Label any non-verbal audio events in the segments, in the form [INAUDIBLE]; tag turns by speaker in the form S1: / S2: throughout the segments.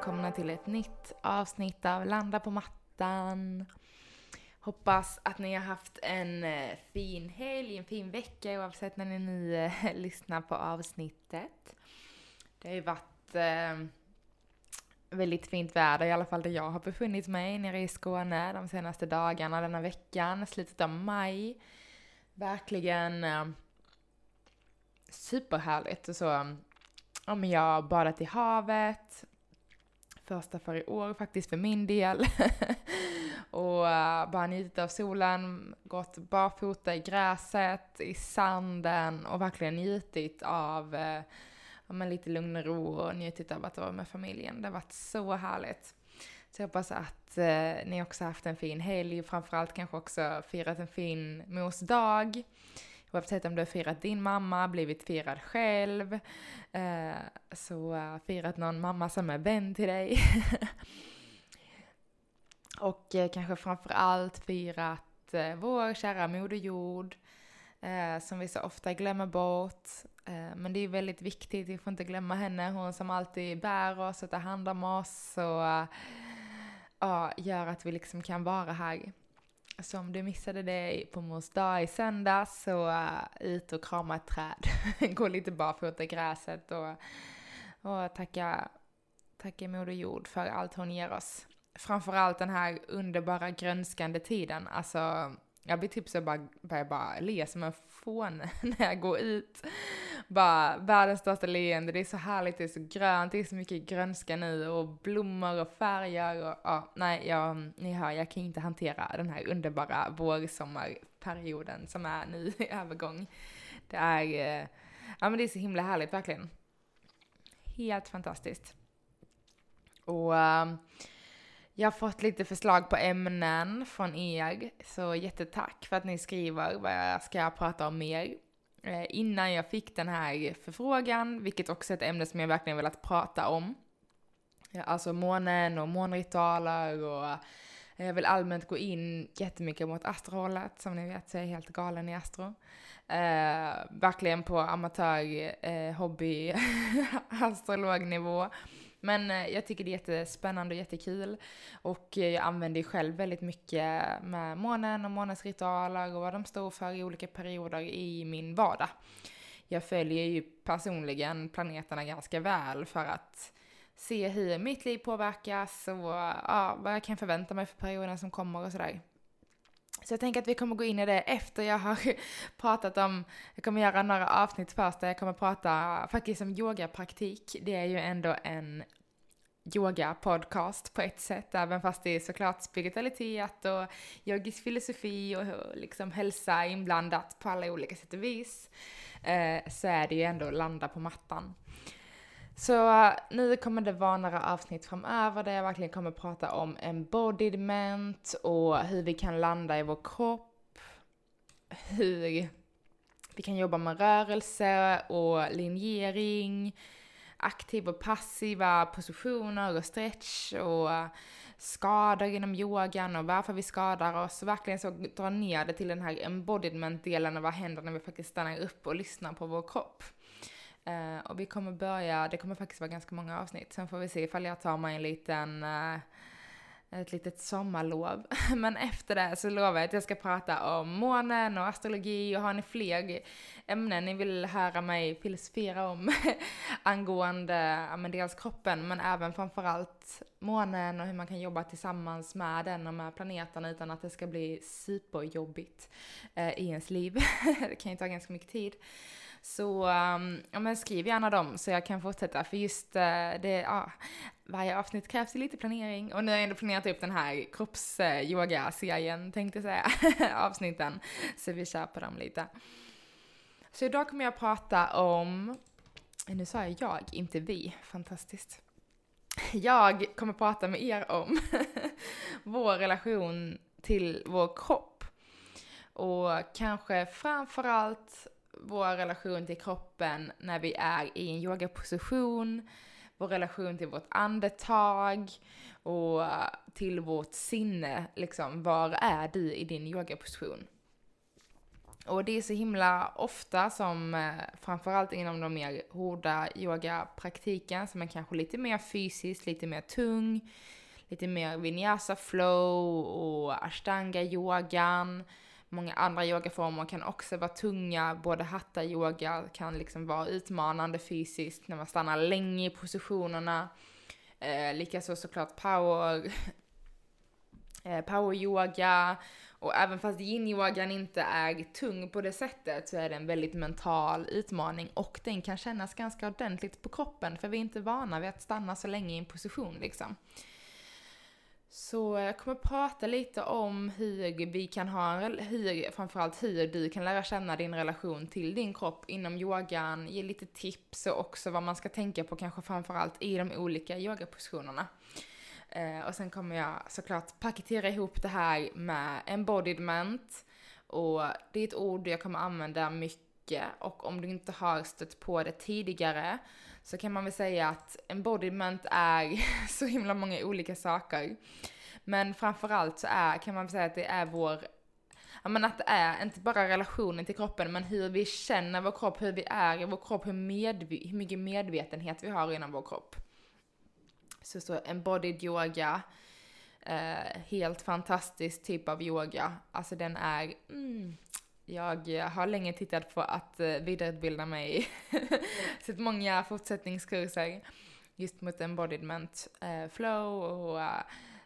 S1: Välkomna till ett nytt avsnitt av Landa på mattan. Hoppas att ni har haft en eh, fin helg, en fin vecka oavsett när ni nu eh, [LAUGHS] lyssnar på avsnittet. Det har ju varit eh, väldigt fint väder, i alla fall där jag har befunnit mig nere i Skåne de senaste dagarna, denna veckan, slutet av maj. Verkligen eh, superhärligt och så. Ja, men jag har badat i havet, första för i år faktiskt för min del. [LAUGHS] och uh, bara njutit av solen, gått barfota i gräset, i sanden och verkligen njutit av uh, ja, men lite lugn och ro och njutit av att vara med familjen. Det har varit så härligt. Så jag hoppas att eh, ni också haft en fin helg, och framförallt kanske också firat en fin mors dag. Oavsett om du har firat din mamma, blivit firad själv, eh, så uh, firat någon mamma som är vän till dig. [LAUGHS] och eh, kanske framför allt firat eh, vår kära Moder Jord, eh, som vi så ofta glömmer bort. Eh, men det är väldigt viktigt, vi får inte glömma henne, hon som alltid bär oss och tar hand om oss och ja, gör att vi liksom kan vara här så om du missade det på mors dag i söndags så uh, ut och krama ett träd. [LAUGHS] Gå lite barfota i gräset och, och tacka, tacka Moder Jord för allt hon ger oss. Framförallt den här underbara grönskande tiden. Alltså, jag blir typ så bara, börjar bara le som en fåne [LAUGHS] när jag går ut. Bara världens största leende, det är så härligt, det är så grönt, det är så mycket grönska nu och blommor och färger och ja, nej, jag, ni hör, jag kan inte hantera den här underbara vårsommarperioden som är nu i övergång. Det är, eh, ja men det är så himla härligt verkligen. Helt fantastiskt. Och eh, jag har fått lite förslag på ämnen från er, så jättetack för att ni skriver vad jag ska prata om mer. Eh, innan jag fick den här förfrågan, vilket också är ett ämne som jag verkligen velat prata om. Eh, alltså månen och månritualer och eh, jag vill allmänt gå in jättemycket mot astrohållet, som ni vet så är jag helt galen i astro. Eh, verkligen på amatör, eh, hobby, [LAUGHS] astrolognivå. Men eh, jag tycker det är jättespännande och jättekul. Och eh, jag använder ju själv väldigt mycket med månen och månens ritualer och vad de står för i olika perioder i min vardag. Jag följer ju personligen planeterna ganska väl för att se hur mitt liv påverkas och ja, vad jag kan förvänta mig för perioden som kommer och sådär. Så jag tänker att vi kommer gå in i det efter jag har [LAUGHS] pratat om, jag kommer göra några avsnitt först där jag kommer prata faktiskt om yogapraktik. Det är ju ändå en yoga-podcast på ett sätt, även fast det är såklart spiritualitet och yogisk filosofi och liksom hälsa inblandat på alla olika sätt och vis, eh, så är det ju ändå landa på mattan. Så nu kommer det vara några avsnitt framöver där jag verkligen kommer prata om embodiment och hur vi kan landa i vår kropp, hur vi kan jobba med rörelse och linjering, aktiva och passiva positioner och stretch och skador inom yogan och varför vi skadar oss. Verkligen så dra ner det till den här embodiment-delen och vad händer när vi faktiskt stannar upp och lyssnar på vår kropp. Uh, och vi kommer börja, det kommer faktiskt vara ganska många avsnitt. Sen får vi se ifall jag tar mig en liten, uh, ett litet sommarlov. [LAUGHS] Men efter det så lovar jag att jag ska prata om månen och astrologi och har ni fler ämnen ni vill höra mig filosofera om [LAUGHS] angående, ja men dels kroppen men även framförallt månen och hur man kan jobba tillsammans med den och med planeterna utan att det ska bli superjobbigt uh, i ens liv. [LAUGHS] det kan ju ta ganska mycket tid så um, ja, men skriv gärna dem så jag kan fortsätta för just uh, det, ja, varje avsnitt krävs ju lite planering och nu har jag ändå planerat upp den här kroppsyoga-serien tänkte jag säga, [LAUGHS] avsnitten. Så vi kör på dem lite. Så idag kommer jag prata om, nu sa jag jag, inte vi, fantastiskt. Jag kommer prata med er om [LAUGHS] vår relation till vår kropp. Och kanske framförallt vår relation till kroppen när vi är i en yogaposition, vår relation till vårt andetag och till vårt sinne, liksom, var är du i din yogaposition? Och det är så himla ofta som, eh, framförallt inom de mer hårda yogapraktiken, som är kanske lite mer fysiskt, lite mer tung, lite mer vinyasa flow och ashtanga yogan. Många andra yogaformer kan också vara tunga, både hatta yoga kan liksom vara utmanande fysiskt när man stannar länge i positionerna. Eh, Likaså såklart power, eh, power yoga och även fast yin-yogan inte är tung på det sättet så är det en väldigt mental utmaning och den kan kännas ganska ordentligt på kroppen för vi är inte vana vid att stanna så länge i en position liksom. Så jag kommer prata lite om hur vi kan ha, hur, framförallt hur du kan lära känna din relation till din kropp inom yogan, ge lite tips och också vad man ska tänka på kanske framförallt i de olika yogapositionerna. Eh, och sen kommer jag såklart paketera ihop det här med embodiment. Och det är ett ord jag kommer använda mycket och om du inte har stött på det tidigare så kan man väl säga att embodiment är [LAUGHS] så himla många olika saker. Men framförallt så är, kan man väl säga att det är vår ja men att det är inte bara relationen till kroppen, men hur vi känner vår kropp, hur vi är i vår kropp, hur, medve hur mycket medvetenhet vi har inom vår kropp. Så så embodied yoga, eh, helt fantastisk typ av yoga. Alltså den är, mm, jag eh, har länge tittat på att eh, vidareutbilda mig. Sett [LAUGHS] många fortsättningskurser just mot embodiment eh, flow och eh,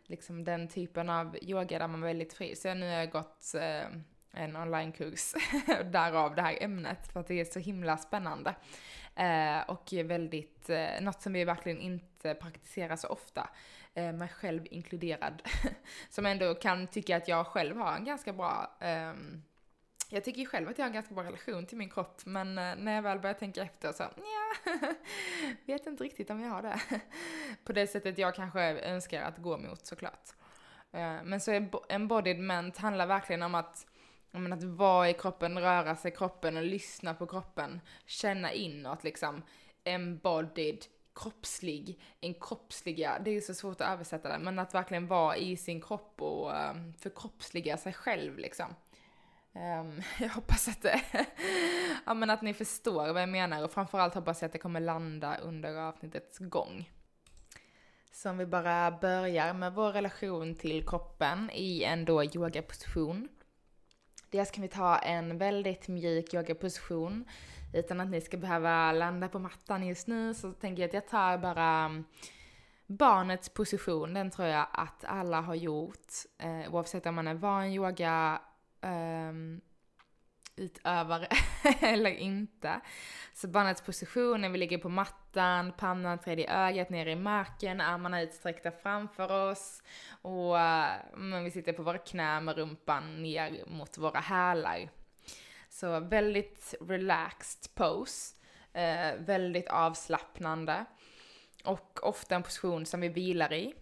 S1: liksom den typen av yoga där man är väldigt fri. Så nu har jag gått en onlinekurs, [LAUGHS] därav det här ämnet, för att det är så himla spännande. Och väldigt, eh, något som vi verkligen inte praktiserar så ofta, eh, mig själv inkluderad. [LAUGHS] som ändå kan tycka att jag själv har en ganska bra ehm, jag tycker ju själv att jag har en ganska bra relation till min kropp, men eh, när jag väl börjar tänka efter så, ja, [LAUGHS] vet inte riktigt om jag har det. [LAUGHS] På det sättet jag kanske önskar att gå mot såklart. Eh, men så embodiment handlar verkligen om att men att vara i kroppen, röra sig i kroppen och lyssna på kroppen. Känna inåt liksom. Embodied, kroppslig, en kroppsliga, det är så svårt att översätta det, men att verkligen vara i sin kropp och eh, förkroppsliga sig själv liksom. Um, [LAUGHS] jag hoppas att det, [LAUGHS] ja men att ni förstår vad jag menar och framförallt hoppas jag att det kommer landa under avsnittets gång. Så om vi bara börjar med vår relation till kroppen i en då yogaposition. Dels kan vi ta en väldigt mjuk yogaposition utan att ni ska behöva landa på mattan just nu så tänker jag att jag tar bara mm, barnets position. Den tror jag att alla har gjort eh, oavsett om man är van yoga um, utövare [LAUGHS] eller inte. Så barnets position när vi ligger på mattan, pannan, tredje ögat ner i marken, armarna utsträckta framför oss och eh, men vi sitter på våra knä med rumpan ner mot våra hälar. Så väldigt relaxed pose, eh, väldigt avslappnande och ofta en position som vi vilar i.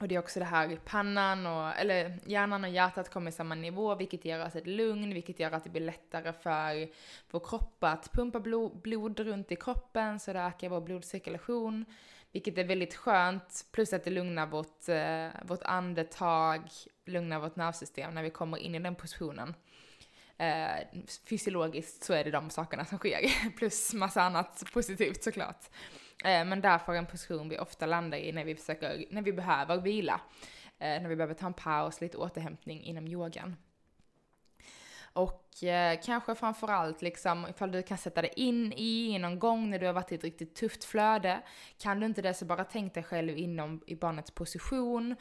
S1: Och det är också det här pannan och, eller hjärnan och hjärtat kommer i samma nivå, vilket ger oss ett lugn, vilket gör att det blir lättare för vår kropp att pumpa blod, blod runt i kroppen, så det ökar vår blodcirkulation, vilket är väldigt skönt, plus att det lugnar vårt, eh, vårt andetag, lugnar vårt nervsystem när vi kommer in i den positionen. Eh, fysiologiskt så är det de sakerna som sker, [LAUGHS] plus massa annat positivt såklart. Eh, men därför en position vi ofta landar i när vi försöker, när vi behöver vila. Eh, när vi behöver ta en paus, lite återhämtning inom yogan. Och eh, kanske framförallt liksom ifall du kan sätta dig in i någon gång när du har varit i ett riktigt tufft flöde. Kan du inte det så bara tänk dig själv inom i barnets position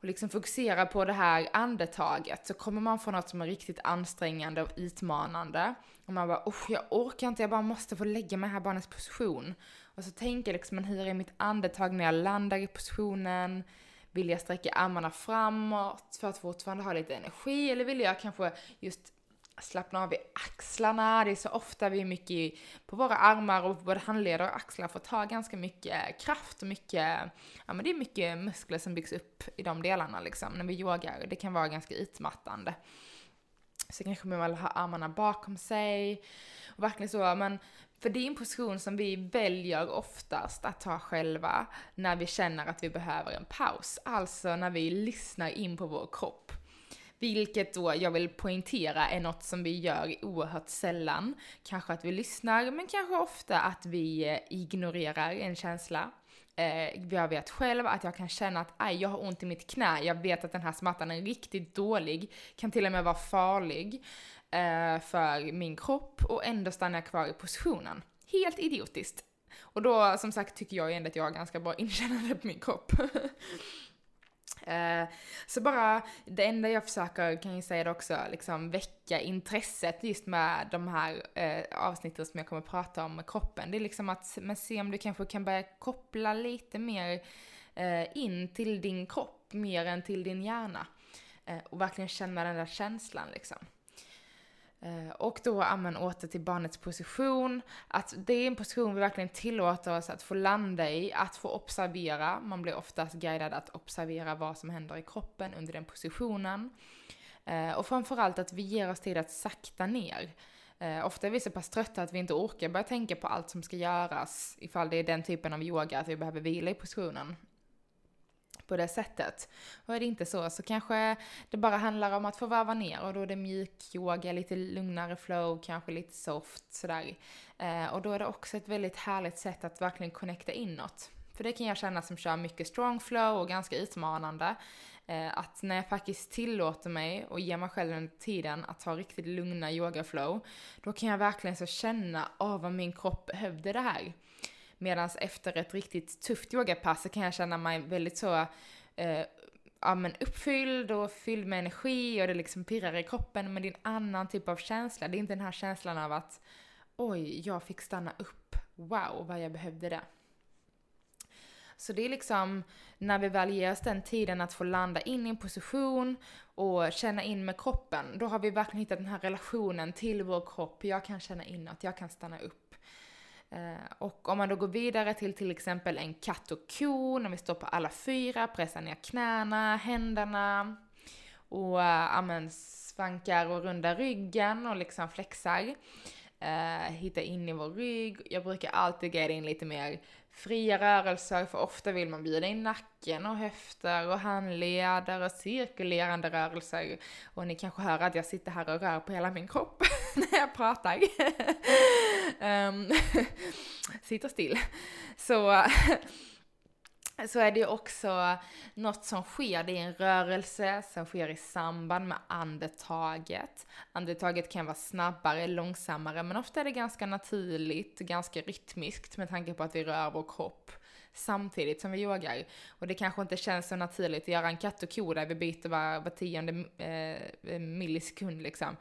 S1: och liksom fokusera på det här andetaget så kommer man få något som är riktigt ansträngande och utmanande. Och man bara, oh, jag orkar inte, jag bara måste få lägga mig här barnets position. Och så tänker jag liksom, men hur är mitt andetag när jag landar i positionen? Vill jag sträcka armarna framåt för att fortfarande ha lite energi? Eller vill jag kanske just slappna av i axlarna. Det är så ofta vi är mycket på våra armar och både handleder och axlar får ta ganska mycket kraft och mycket, ja men det är mycket muskler som byggs upp i de delarna liksom när vi yogar. Det kan vara ganska utmattande. Så kanske man vill ha armarna bakom sig och verkligen så, men för det är en position som vi väljer oftast att ta själva när vi känner att vi behöver en paus. Alltså när vi lyssnar in på vår kropp. Vilket då jag vill poängtera är något som vi gör oerhört sällan. Kanske att vi lyssnar, men kanske ofta att vi eh, ignorerar en känsla. Eh, jag vet själv att jag kan känna att aj, jag har ont i mitt knä, jag vet att den här smärtan är riktigt dålig, kan till och med vara farlig eh, för min kropp och ändå stannar jag kvar i positionen. Helt idiotiskt. Och då, som sagt, tycker jag ändå att jag har ganska bra inkännande på min kropp. [LAUGHS] Eh, så bara, det enda jag försöker, kan jag säga det också, liksom väcka intresset just med de här eh, avsnitten som jag kommer att prata om med kroppen. Det är liksom att men se om du kanske kan börja koppla lite mer eh, in till din kropp, mer än till din hjärna. Eh, och verkligen känna den där känslan liksom. Eh, och då, amen, åter till barnets position. Att det är en position vi verkligen tillåter oss att få landa i, att få observera. Man blir oftast guidad att observera vad som händer i kroppen under den positionen. Eh, och framförallt att vi ger oss tid att sakta ner. Eh, ofta är vi så pass trötta att vi inte orkar börja tänka på allt som ska göras ifall det är den typen av yoga, att vi behöver vila i positionen på det sättet. Och är det inte så så kanske det bara handlar om att få varva ner och då är det mjuk yoga, lite lugnare flow, kanske lite soft sådär. Eh, och då är det också ett väldigt härligt sätt att verkligen connecta inåt. För det kan jag känna som kör mycket strong flow och ganska utmanande. Eh, att när jag faktiskt tillåter mig och ger mig själv den tiden att ha riktigt lugna yoga flow. då kan jag verkligen så känna, åh vad min kropp behövde det här. Medan efter ett riktigt tufft yogapass så kan jag känna mig väldigt så eh, ja, men uppfylld och fylld med energi och det liksom pirrar i kroppen. Men det är en annan typ av känsla. Det är inte den här känslan av att oj, jag fick stanna upp. Wow, vad jag behövde det. Så det är liksom när vi väl ger oss den tiden att få landa in i en position och känna in med kroppen, då har vi verkligen hittat den här relationen till vår kropp. Jag kan känna inåt, jag kan stanna upp. Eh, och om man då går vidare till till exempel en katt och ko, när vi står på alla fyra, pressar ner knäna, händerna och äh, svankar och rundar ryggen och liksom flexar. Eh, uh, hitta in i vår rygg. Jag brukar alltid guida in lite mer fria rörelser, för ofta vill man bjuda in nacken och höfter och handleder och cirkulerande rörelser. Och ni kanske hör att jag sitter här och rör på hela min kropp [LAUGHS] när jag pratar. [LAUGHS] Ehm, [LAUGHS] um, sitter still. Så så är det ju också något som sker, det är en rörelse som sker i samband med andetaget. Andetaget kan vara snabbare, långsammare, men ofta är det ganska naturligt, ganska rytmiskt med tanke på att vi rör vår kropp samtidigt som vi yogar. Och det kanske inte känns så naturligt att göra en katt och ko där vi byter var, var tionde eh, millisekund liksom.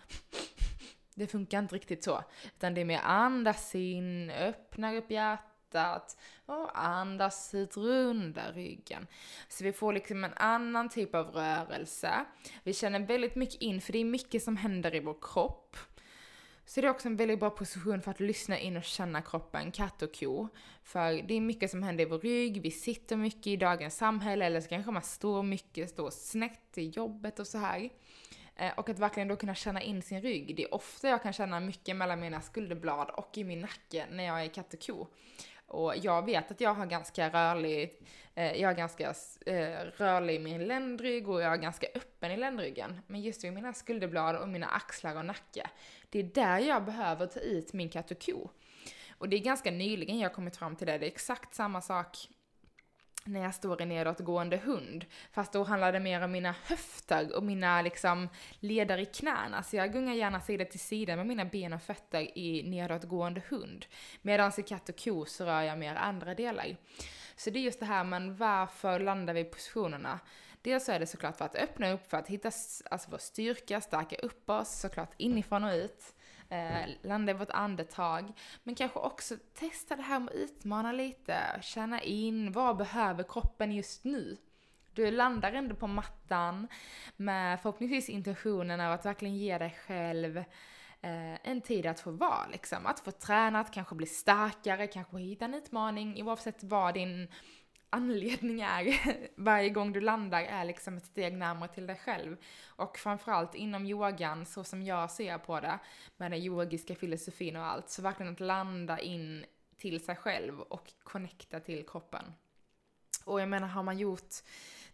S1: Det funkar inte riktigt så. Utan det är mer andas in, öppnar upp hjärtat, hjärtat och andas ut, runda ryggen. Så vi får liksom en annan typ av rörelse. Vi känner väldigt mycket in, för det är mycket som händer i vår kropp. Så det är också en väldigt bra position för att lyssna in och känna kroppen, katt och ko. För det är mycket som händer i vår rygg, vi sitter mycket i dagens samhälle, eller så kanske man står mycket, står snett i jobbet och så här. Eh, och att verkligen då kunna känna in sin rygg. Det är ofta jag kan känna mycket mellan mina skulderblad och i min nacke när jag är katt och ko. Och jag vet att jag har ganska rörlig, eh, jag är ganska eh, rörlig i min ländrygg och jag är ganska öppen i ländryggen. Men just vid mina skulderblad och mina axlar och nacke, det är där jag behöver ta ut min katt och ko. Och det är ganska nyligen jag kommit fram till det, det är exakt samma sak när jag står i nedåtgående hund. Fast då handlar det mer om mina höfter och mina liksom leder i knäna. Så jag gungar gärna sida till sida med mina ben och fötter i nedåtgående hund. Medan i katt och ko så rör jag mer andra delar. Så det är just det här, men varför landar vi i positionerna? Dels så är det såklart för att öppna upp, för att hitta alltså vår styrka, stärka upp oss såklart inifrån och ut. Eh, landa i vårt andetag. Men kanske också testa det här med att utmana lite, känna in vad behöver kroppen just nu? Du landar ändå på mattan med förhoppningsvis intentionen av att verkligen ge dig själv eh, en tid att få vara liksom. Att få träna, att kanske bli starkare, kanske hitta en utmaning oavsett vad din anledning är [LAUGHS] varje gång du landar är liksom ett steg närmare till dig själv. Och framförallt inom yogan, så som jag ser på det, med den yogiska filosofin och allt, så verkligen att landa in till sig själv och connecta till kroppen. Och jag menar, har man gjort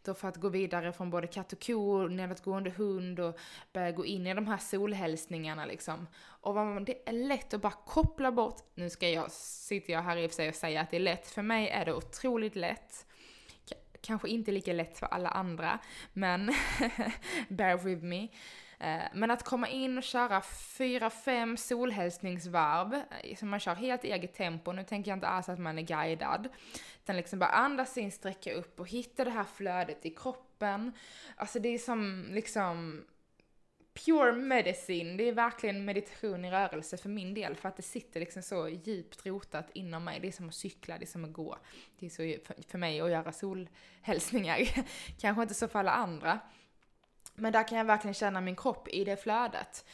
S1: och för att gå vidare från både katt och ko, nedåtgående hund och börja gå in i de här solhälsningarna liksom. Och det är lätt att bara koppla bort, nu ska jag, sitter jag här i och för sig och säger att det är lätt, för mig är det otroligt lätt. K kanske inte lika lätt för alla andra, men [LAUGHS] bear with me. Eh, men att komma in och köra fyra, fem solhälsningsvarv, eh, som man kör helt eget tempo, nu tänker jag inte alls att man är guidad, utan liksom bara andas in, sträcka upp och hitta det här flödet i kroppen. Alltså det är som liksom pure medicine, det är verkligen meditation i rörelse för min del, för att det sitter liksom så djupt rotat inom mig. Det är som att cykla, det är som att gå. Det är så för mig att göra solhälsningar. [LAUGHS] Kanske inte så för alla andra. Men där kan jag verkligen känna min kropp i det flödet.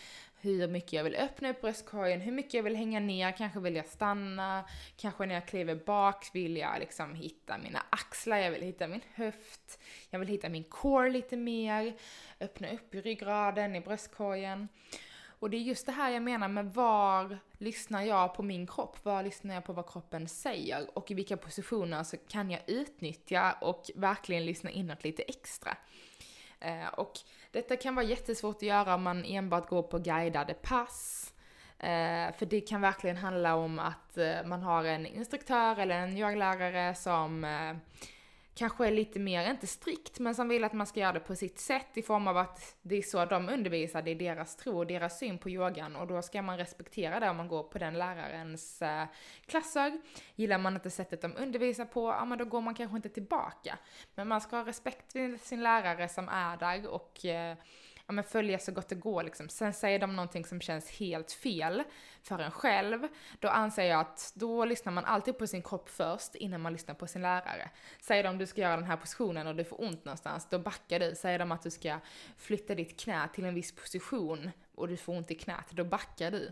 S1: Hur mycket jag vill öppna upp bröstkorgen, hur mycket jag vill hänga ner, kanske vill jag stanna, kanske när jag kliver bak vill jag liksom hitta mina axlar, jag vill hitta min höft, jag vill hitta min core lite mer, öppna upp i ryggraden, i bröstkorgen. Och det är just det här jag menar med var lyssnar jag på min kropp? Var lyssnar jag på vad kroppen säger? Och i vilka positioner så kan jag utnyttja och verkligen lyssna inåt lite extra. Eh, och detta kan vara jättesvårt att göra om man enbart går på guidade pass. Eh, för det kan verkligen handla om att eh, man har en instruktör eller en yogalärare som eh, kanske är lite mer, inte strikt, men som vill att man ska göra det på sitt sätt i form av att det är så de undervisar, det är deras tro och deras syn på yogan och då ska man respektera det om man går på den lärarens eh, klasser. Gillar man inte sättet de undervisar på, ja men då går man kanske inte tillbaka. Men man ska ha respekt för sin lärare som är där och eh, ja, men följa så gott det går liksom. Sen säger de någonting som känns helt fel för en själv, då anser jag att då lyssnar man alltid på sin kropp först innan man lyssnar på sin lärare. Säger de du ska göra den här positionen och du får ont någonstans, då backar du. Säger de att du ska flytta ditt knä till en viss position och du får ont i knät, då backar du.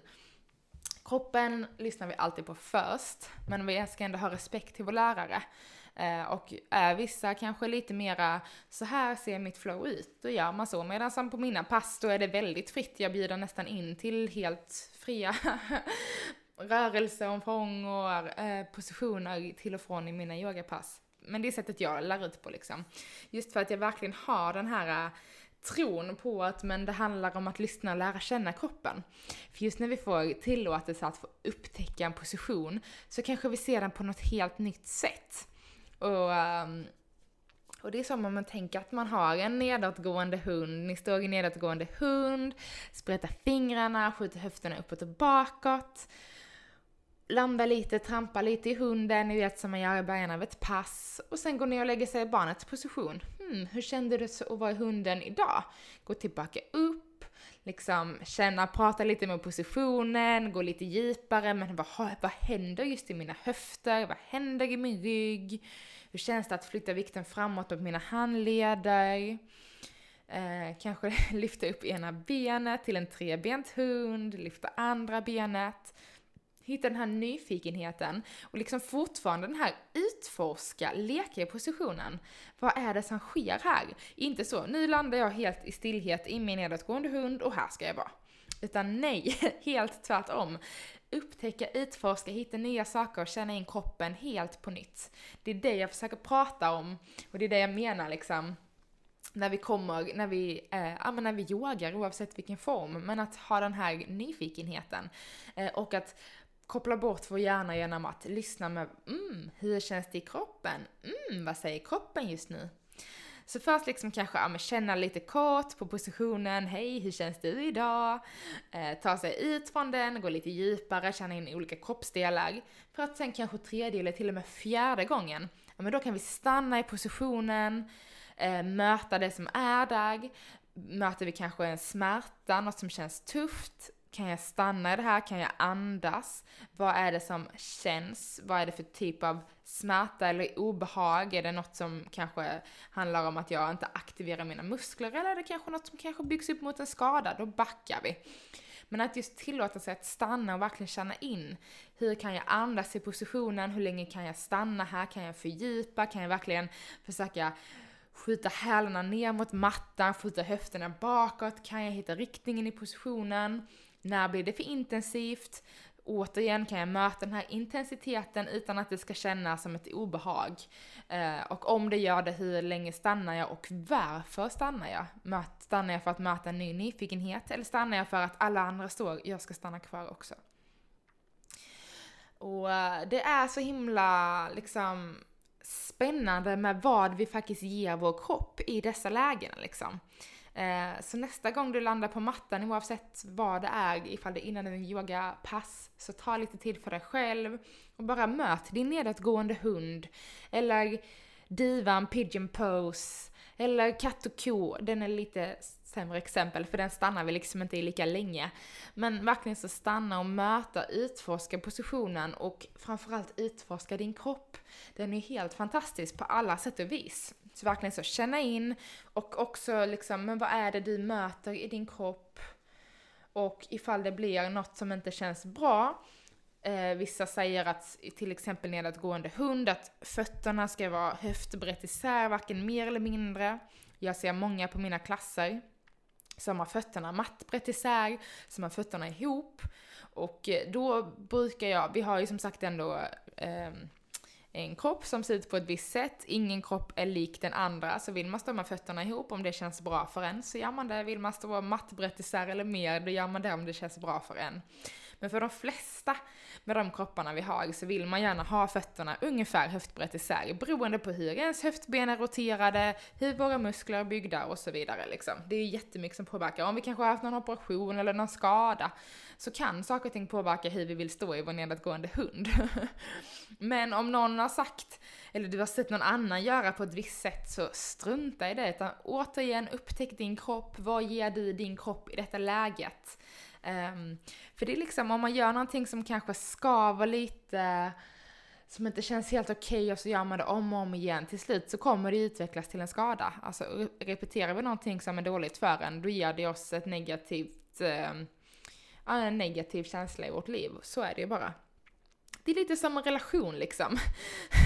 S1: Kroppen lyssnar vi alltid på först, men vi ska ändå ha respekt till vår lärare. Eh, och är vissa kanske lite mera, så här ser mitt flow ut, då gör man så. Medan som på mina pass, då är det väldigt fritt. Jag bjuder nästan in till helt fria [LAUGHS] rörelseomfång och eh, positioner till och från i mina yogapass. Men det är sättet jag lär ut på liksom. Just för att jag verkligen har den här eh, tron på att men det handlar om att lyssna och lära känna kroppen. För just när vi får tillåtelse att få upptäcka en position så kanske vi ser den på något helt nytt sätt. Och, um, och det är som om man tänker att man har en nedåtgående hund, ni står i nedåtgående hund, sprättar fingrarna, skjuter höfterna uppåt och bakåt, landar lite, trampar lite i hunden, ni vet som man gör i början av ett pass, och sen går ni och lägger sig i barnets position. Hmm, hur kände du att vara i hunden idag? Gå tillbaka upp, liksom känna, prata lite med positionen, gå lite djupare, men vad, vad händer just i mina höfter? Vad händer i min rygg? Hur känns det att flytta vikten framåt på mina handleder? Eh, kanske [LAUGHS] lyfta upp ena benet till en trebent hund, lyfta andra benet. Hitta den här nyfikenheten och liksom fortfarande den här utforska, leka i positionen. Vad är det som sker här? Inte så, nu landar jag helt i stillhet i min nedåtgående hund och här ska jag vara. Utan nej, [LAUGHS] helt tvärtom upptäcka, utforska, hitta nya saker och känna in kroppen helt på nytt. Det är det jag försöker prata om och det är det jag menar liksom när vi kommer, när vi, eh, ja, men när vi yogar oavsett vilken form, men att ha den här nyfikenheten. Eh, och att koppla bort vår hjärna genom att lyssna med mm, hur känns det i kroppen? Mm, vad säger kroppen just nu? Så först liksom kanske ja, men känna lite kort på positionen, hej hur känns du idag? Eh, ta sig ut från den, gå lite djupare, känna in olika kroppsdelar. För att sen kanske tredje eller till och med fjärde gången, ja men då kan vi stanna i positionen, eh, möta det som är där. Möter vi kanske en smärta, något som känns tufft, kan jag stanna i det här? Kan jag andas? Vad är det som känns? Vad är det för typ av smärta eller obehag? Är det något som kanske handlar om att jag inte aktiverar mina muskler? Eller är det kanske något som kanske byggs upp mot en skada? Då backar vi. Men att just tillåta sig att stanna och verkligen känna in. Hur kan jag andas i positionen? Hur länge kan jag stanna här? Kan jag fördjupa? Kan jag verkligen försöka skjuta hälarna ner mot mattan, skjuta höfterna bakåt? Kan jag hitta riktningen i positionen? När blir det för intensivt? Återigen kan jag möta den här intensiteten utan att det ska kännas som ett obehag. Eh, och om det gör det, hur länge stannar jag och varför stannar jag? Möt, stannar jag för att möta en ny nyfikenhet eller stannar jag för att alla andra står, jag ska stanna kvar också? Och eh, det är så himla liksom spännande med vad vi faktiskt ger vår kropp i dessa lägen liksom. Eh, så nästa gång du landar på mattan, oavsett vad det är, ifall det är innan en yogapass, så ta lite tid för dig själv och bara möt din nedåtgående hund. Eller divan, pigeon pose, eller katt och ko. Den är lite sämre exempel för den stannar vi liksom inte i lika länge. Men verkligen så stanna och möta, utforska positionen och framförallt utforska din kropp. Den är helt fantastisk på alla sätt och vis. Så verkligen så känna in och också liksom, men vad är det du möter i din kropp? Och ifall det blir något som inte känns bra, eh, vissa säger att till exempel nedåtgående hund, att fötterna ska vara höftbrett isär, varken mer eller mindre. Jag ser många på mina klasser som har fötterna mattbrett isär, som har fötterna ihop. Och eh, då brukar jag, vi har ju som sagt ändå eh, en kropp som ser ut på ett visst sätt, ingen kropp är lik den andra, så vill man stå med fötterna ihop om det känns bra för en så gör man det, vill man stå mattbrett isär eller mer, då gör man det om det känns bra för en. Men för de flesta med de kropparna vi har så vill man gärna ha fötterna ungefär höftbrett isär beroende på hur ens höftben är roterade, hur våra muskler är byggda och så vidare liksom. Det är jättemycket som påverkar. Om vi kanske har haft någon operation eller någon skada så kan saker och ting påverka hur vi vill stå i vår nedåtgående hund. [LAUGHS] Men om någon har sagt, eller du har sett någon annan göra på ett visst sätt, så strunta i det. Utan återigen, upptäck din kropp. Vad ger du din kropp i detta läget? Um, för det är liksom, om man gör någonting som kanske skaver lite, som inte känns helt okej okay, och så gör man det om och om igen. Till slut så kommer det utvecklas till en skada. Alltså repeterar vi någonting som är dåligt för en, då ger det oss ett negativt, um, en negativ känsla i vårt liv. Så är det ju bara det är lite som en relation liksom.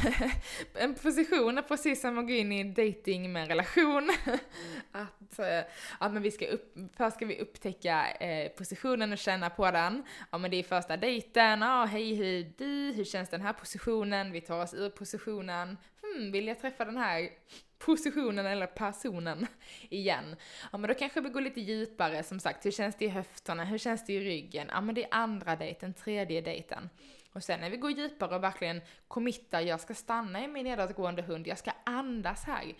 S1: [LAUGHS] en position är precis som att gå in i dating med en relation. [LAUGHS] att, eh, ja men vi ska upp, först ska vi upptäcka eh, positionen och känna på den. Ja men det är första dejten, ja hej hur är du, hur känns den här positionen, vi tar oss ur positionen. Hmm, vill jag träffa den här positionen eller personen [LAUGHS] igen. Ja men då kanske vi går lite djupare, som sagt, hur känns det i höfterna, hur känns det i ryggen? Ja men det är andra dejten, tredje dejten. Och sen när vi går djupare och verkligen committar, jag ska stanna i min nedåtgående hund, jag ska andas här.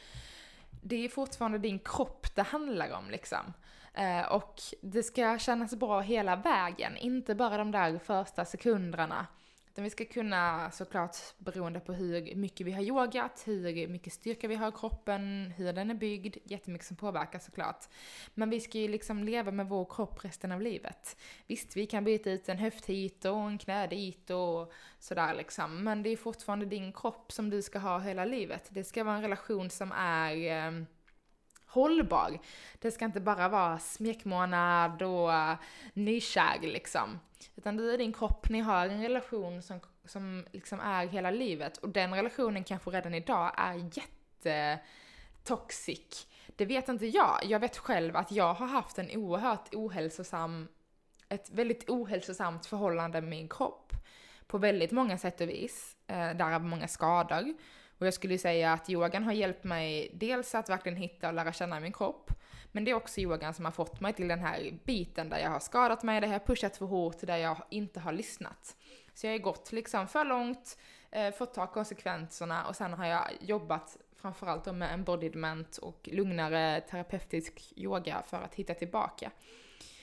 S1: Det är fortfarande din kropp det handlar om liksom. Eh, och det ska kännas bra hela vägen, inte bara de där första sekunderna. Utan vi ska kunna såklart, beroende på hur mycket vi har yogat, hur mycket styrka vi har i kroppen, hur den är byggd, jättemycket som påverkar såklart. Men vi ska ju liksom leva med vår kropp resten av livet. Visst, vi kan byta ut en höft hit och en knä dit och sådär liksom. Men det är fortfarande din kropp som du ska ha hela livet. Det ska vara en relation som är eh, hållbar. Det ska inte bara vara smekmånad och eh, nykär liksom. Utan du och din kropp, ni har en relation som, som liksom är hela livet. Och den relationen kanske redan idag är jättetoxic. Det vet inte jag. Jag vet själv att jag har haft en oerhört ohälsosam, ett väldigt ohälsosamt förhållande med min kropp. På väldigt många sätt och vis. Eh, därav många skador. Och jag skulle säga att yogan har hjälpt mig dels att verkligen hitta och lära känna min kropp, men det är också yogan som har fått mig till den här biten där jag har skadat mig, där jag har pushat för hårt, där jag inte har lyssnat. Så jag har gått liksom för långt, eh, fått ta konsekvenserna och sen har jag jobbat framförallt med embodiment och lugnare terapeutisk yoga för att hitta tillbaka.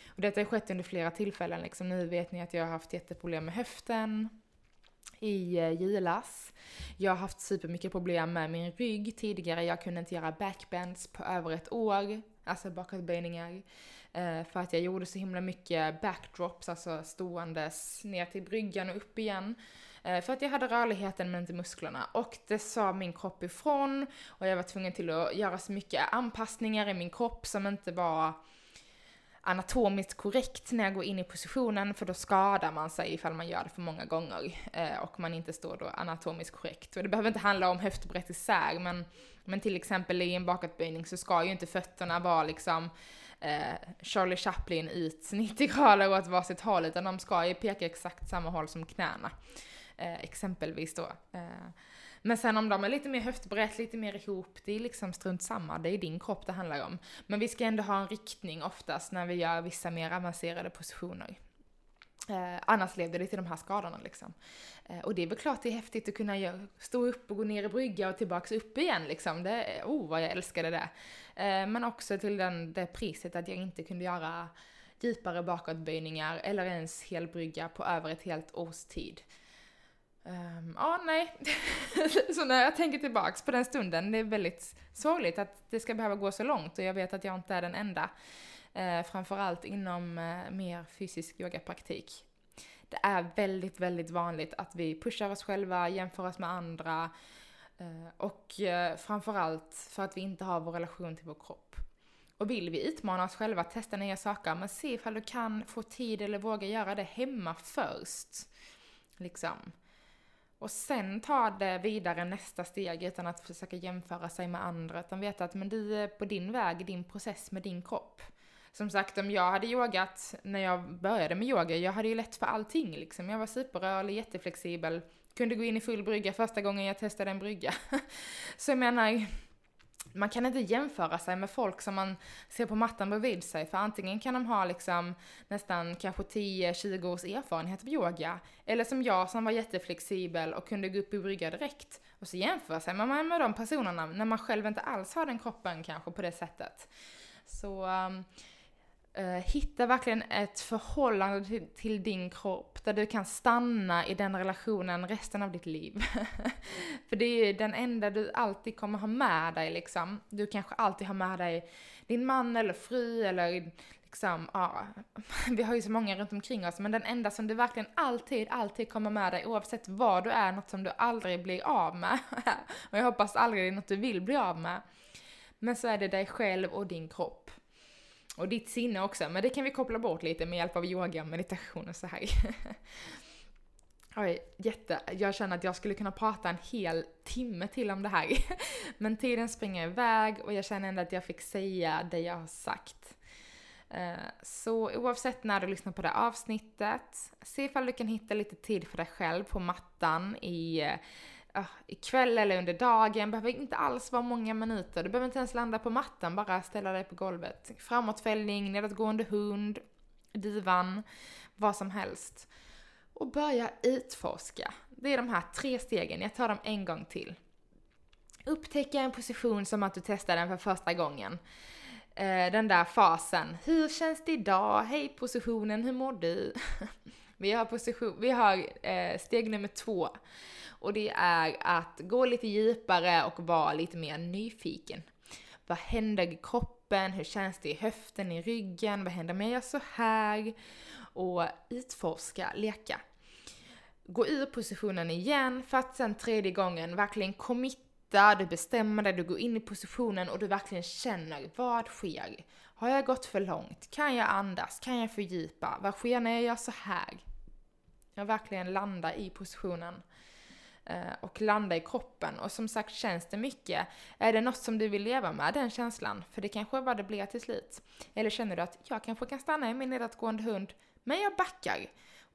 S1: Och detta har skett under flera tillfällen liksom. Nu vet ni att jag har haft jätteproblem med höften, i eh, julas. Jag har haft supermycket problem med min rygg tidigare. Jag kunde inte göra backbends på över ett år, alltså bakåtböjningar. Eh, för att jag gjorde så himla mycket backdrops, alltså ståendes ner till bryggan och upp igen. Eh, för att jag hade rörligheten men inte musklerna. Och det sa min kropp ifrån och jag var tvungen till att göra så mycket anpassningar i min kropp som inte var anatomiskt korrekt när jag går in i positionen för då skadar man sig ifall man gör det för många gånger eh, och man inte står då anatomiskt korrekt. Och det behöver inte handla om höftbrett isär men, men till exempel i en bakåtböjning så ska ju inte fötterna vara liksom eh, Charlie Chaplin ut 90 grader åt varsitt håll utan de ska ju peka exakt samma håll som knäna. Eh, exempelvis då. Eh, men sen om de är lite mer höftbrett, lite mer ihop, det är liksom strunt samma, det är din kropp det handlar om. Men vi ska ändå ha en riktning oftast när vi gör vissa mer avancerade positioner. Eh, annars levde det till de här skadorna liksom. Eh, och det är väl klart det är häftigt att kunna göra, stå upp och gå ner i brygga och tillbaks upp igen liksom. Det, oh vad jag älskade det. Eh, men också till den, det priset att jag inte kunde göra djupare bakåtböjningar eller ens helbrygga på över ett helt års tid. Um, ja, nej. [LAUGHS] så när jag tänker tillbaks på den stunden, det är väldigt sorgligt att det ska behöva gå så långt och jag vet att jag inte är den enda. Uh, framförallt inom uh, mer fysisk yogapraktik. Det är väldigt, väldigt vanligt att vi pushar oss själva, jämför oss med andra uh, och uh, framförallt för att vi inte har vår relation till vår kropp. Och vill vi utmana oss själva, testa nya saker, men se ifall du kan få tid eller våga göra det hemma först. Liksom. Och sen ta det vidare nästa steg utan att försöka jämföra sig med andra, utan veta att men du är på din väg, din process med din kropp. Som sagt, om jag hade yogat när jag började med yoga, jag hade ju lätt för allting liksom. Jag var superrörlig, jätteflexibel, kunde gå in i full brygga första gången jag testade en brygga. [LAUGHS] Så jag menar, man kan inte jämföra sig med folk som man ser på mattan bredvid sig, för antingen kan de ha liksom nästan kanske 10-20 års erfarenhet av yoga, eller som jag som var jätteflexibel och kunde gå upp i brygga direkt. Och så jämför sig man med de personerna när man själv inte alls har den kroppen kanske på det sättet. Så um, Eh, hitta verkligen ett förhållande till, till, din kropp där du kan stanna i den relationen resten av ditt liv. [LAUGHS] För det är ju den enda du alltid kommer ha med dig liksom. Du kanske alltid har med dig din man eller fru eller liksom, ja, [LAUGHS] vi har ju så många runt omkring oss, men den enda som du verkligen alltid, alltid kommer med dig oavsett vad du är, något som du aldrig blir av med. [LAUGHS] och jag hoppas aldrig det är något du vill bli av med. Men så är det dig själv och din kropp. Och ditt sinne också, men det kan vi koppla bort lite med hjälp av yoga, meditation och så här. [LAUGHS] Oj, jätte. Jag känner att jag skulle kunna prata en hel timme till om det här. [LAUGHS] Men tiden springer iväg och jag känner ändå att jag fick säga det jag har sagt. Eh, så oavsett när du lyssnar på det avsnittet, se ifall du kan hitta lite tid för dig själv på mattan i eh, Ah, uh, ikväll eller under dagen, behöver inte alls vara många minuter. Du behöver inte ens landa på mattan, bara ställa dig på golvet. Framåtfällning, nedåtgående hund, divan, vad som helst. Och börja utforska. Det är de här tre stegen, jag tar dem en gång till. Upptäcka en position som att du testar den för första gången. Eh, den där fasen, hur känns det idag? Hej positionen, hur mår du? [LAUGHS] vi har, position, vi har eh, steg nummer två och det är att gå lite djupare och vara lite mer nyfiken. Vad händer i kroppen? Hur känns det i höften, i ryggen? Vad händer om jag gör så här? Och utforska, leka. Gå ur positionen igen för att sen tredje gången verkligen committa, du bestämmer dig, du går in i positionen och du verkligen känner vad sker? Har jag gått för långt? Kan jag andas? Kan jag fördjupa? Vad sker när jag gör så här? Jag verkligen landa i positionen. Eh, och landa i kroppen. Och som sagt, känns det mycket? Är det något som du vill leva med, den känslan? För det kanske är vad det blir till slut. Eller känner du att jag kanske kan stanna i min nedåtgående hund, men jag backar.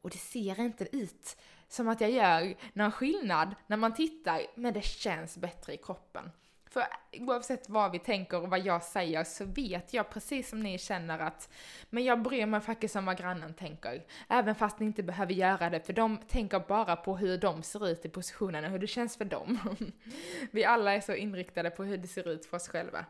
S1: Och det ser inte ut som att jag gör någon skillnad när man tittar, men det känns bättre i kroppen. För oavsett vad vi tänker och vad jag säger så vet jag precis som ni känner att men jag bryr mig faktiskt om vad grannen tänker. Även fast ni inte behöver göra det för de tänker bara på hur de ser ut i positionen och hur det känns för dem. [LAUGHS] vi alla är så inriktade på hur det ser ut för oss själva.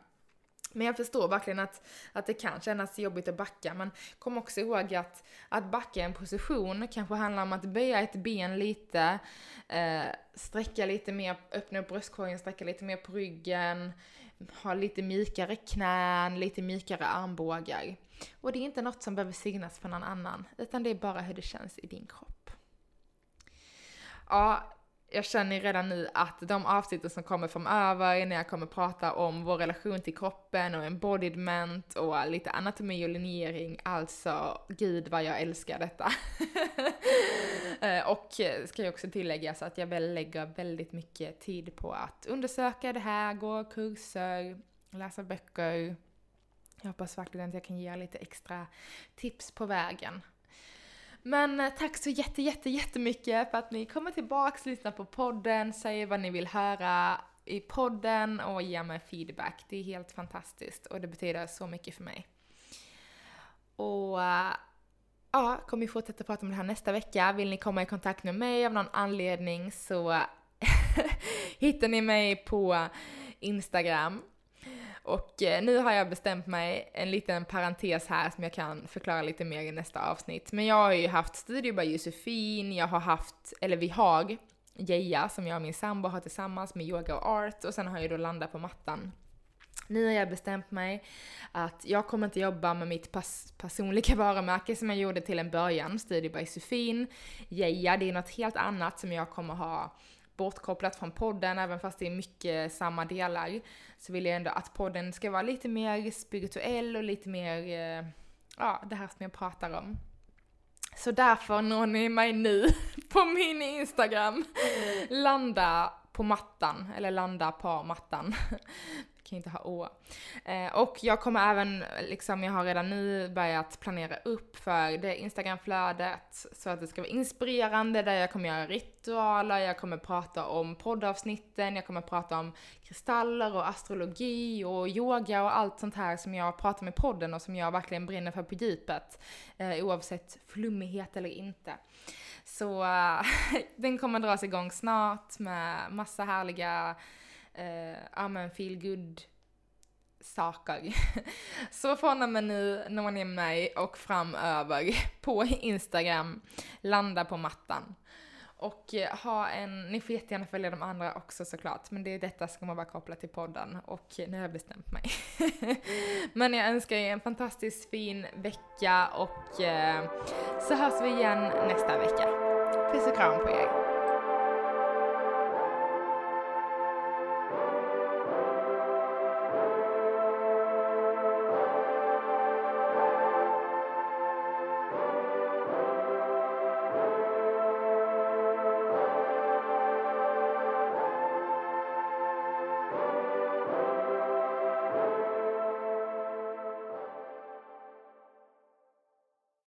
S1: Men jag förstår verkligen att, att det kan kännas jobbigt att backa, men kom också ihåg att, att backa en position kanske handlar om att böja ett ben lite, eh, sträcka lite mer, öppna upp bröstkorgen, sträcka lite mer på ryggen, ha lite mjukare knän, lite mjukare armbågar. Och det är inte något som behöver synas för någon annan, utan det är bara hur det känns i din kropp. Ja, jag känner redan nu att de avsnitten som kommer framöver, när jag kommer prata om vår relation till kroppen och embodiment och lite anatomi och linjering, alltså gud vad jag älskar detta. [LAUGHS] Eh, och ska jag också tillägga så att jag väl lägger väldigt mycket tid på att undersöka det här, gå kurser, läsa böcker. Jag hoppas verkligen att jag kan ge lite extra tips på vägen. Men eh, tack så jätte, jätte, jättemycket för att ni kommer tillbaks, lyssnar på podden, säger vad ni vill höra i podden och ger mig feedback. Det är helt fantastiskt och det betyder så mycket för mig. Och eh, ja, kommer ju fortsätta prata om det här nästa vecka. Vill ni komma i kontakt med mig av någon anledning så [LAUGHS] hittar ni mig på Instagram och eh, nu har jag bestämt mig, en liten parentes här som jag kan förklara lite mer i nästa avsnitt. Men jag har ju haft Studio by Josefin, jag har haft, eller vi har, Geja som jag och min sambo har tillsammans med yoga och art och sen har jag då landat på mattan. Nu har jag bestämt mig att jag kommer inte jobba med mitt pers personliga [LAUGHS] varumärke som jag gjorde till en början, Studio by Josefin. Geja, det är något helt annat som jag kommer ha bortkopplat från podden, även fast det är mycket samma delar, så vill jag ändå att podden ska vara lite mer spirituell och lite mer, eh, ja, det här som jag pratar om. Så därför når ni mig nu [LAUGHS] på min Instagram. Landa på mattan, eller landa på mattan kan ju inte ha å. Eh, och jag kommer även, liksom jag har redan nu börjat planera upp för det Instagramflödet så att det ska vara inspirerande där jag kommer göra ritualer, jag kommer prata om poddavsnitten, jag kommer prata om kristaller och astrologi och yoga och allt sånt här som jag pratar med podden och som jag verkligen brinner för på djupet. Eh, oavsett flummighet eller inte. Så eh, [LAUGHS] den kommer dras igång snart med massa härliga eh, Eh, ja men feel good saker. [LAUGHS] Så från och med nu når ni mig och framöver [LAUGHS] på Instagram, landa på mattan. Och eh, ha en, ni får jättegärna följa de andra också såklart, men det är detta som man vara kopplat till podden och eh, nu har jag bestämt mig. [LAUGHS] men jag önskar er en fantastiskt fin vecka och så hörs vi igen nästa vecka. Puss och kram på er.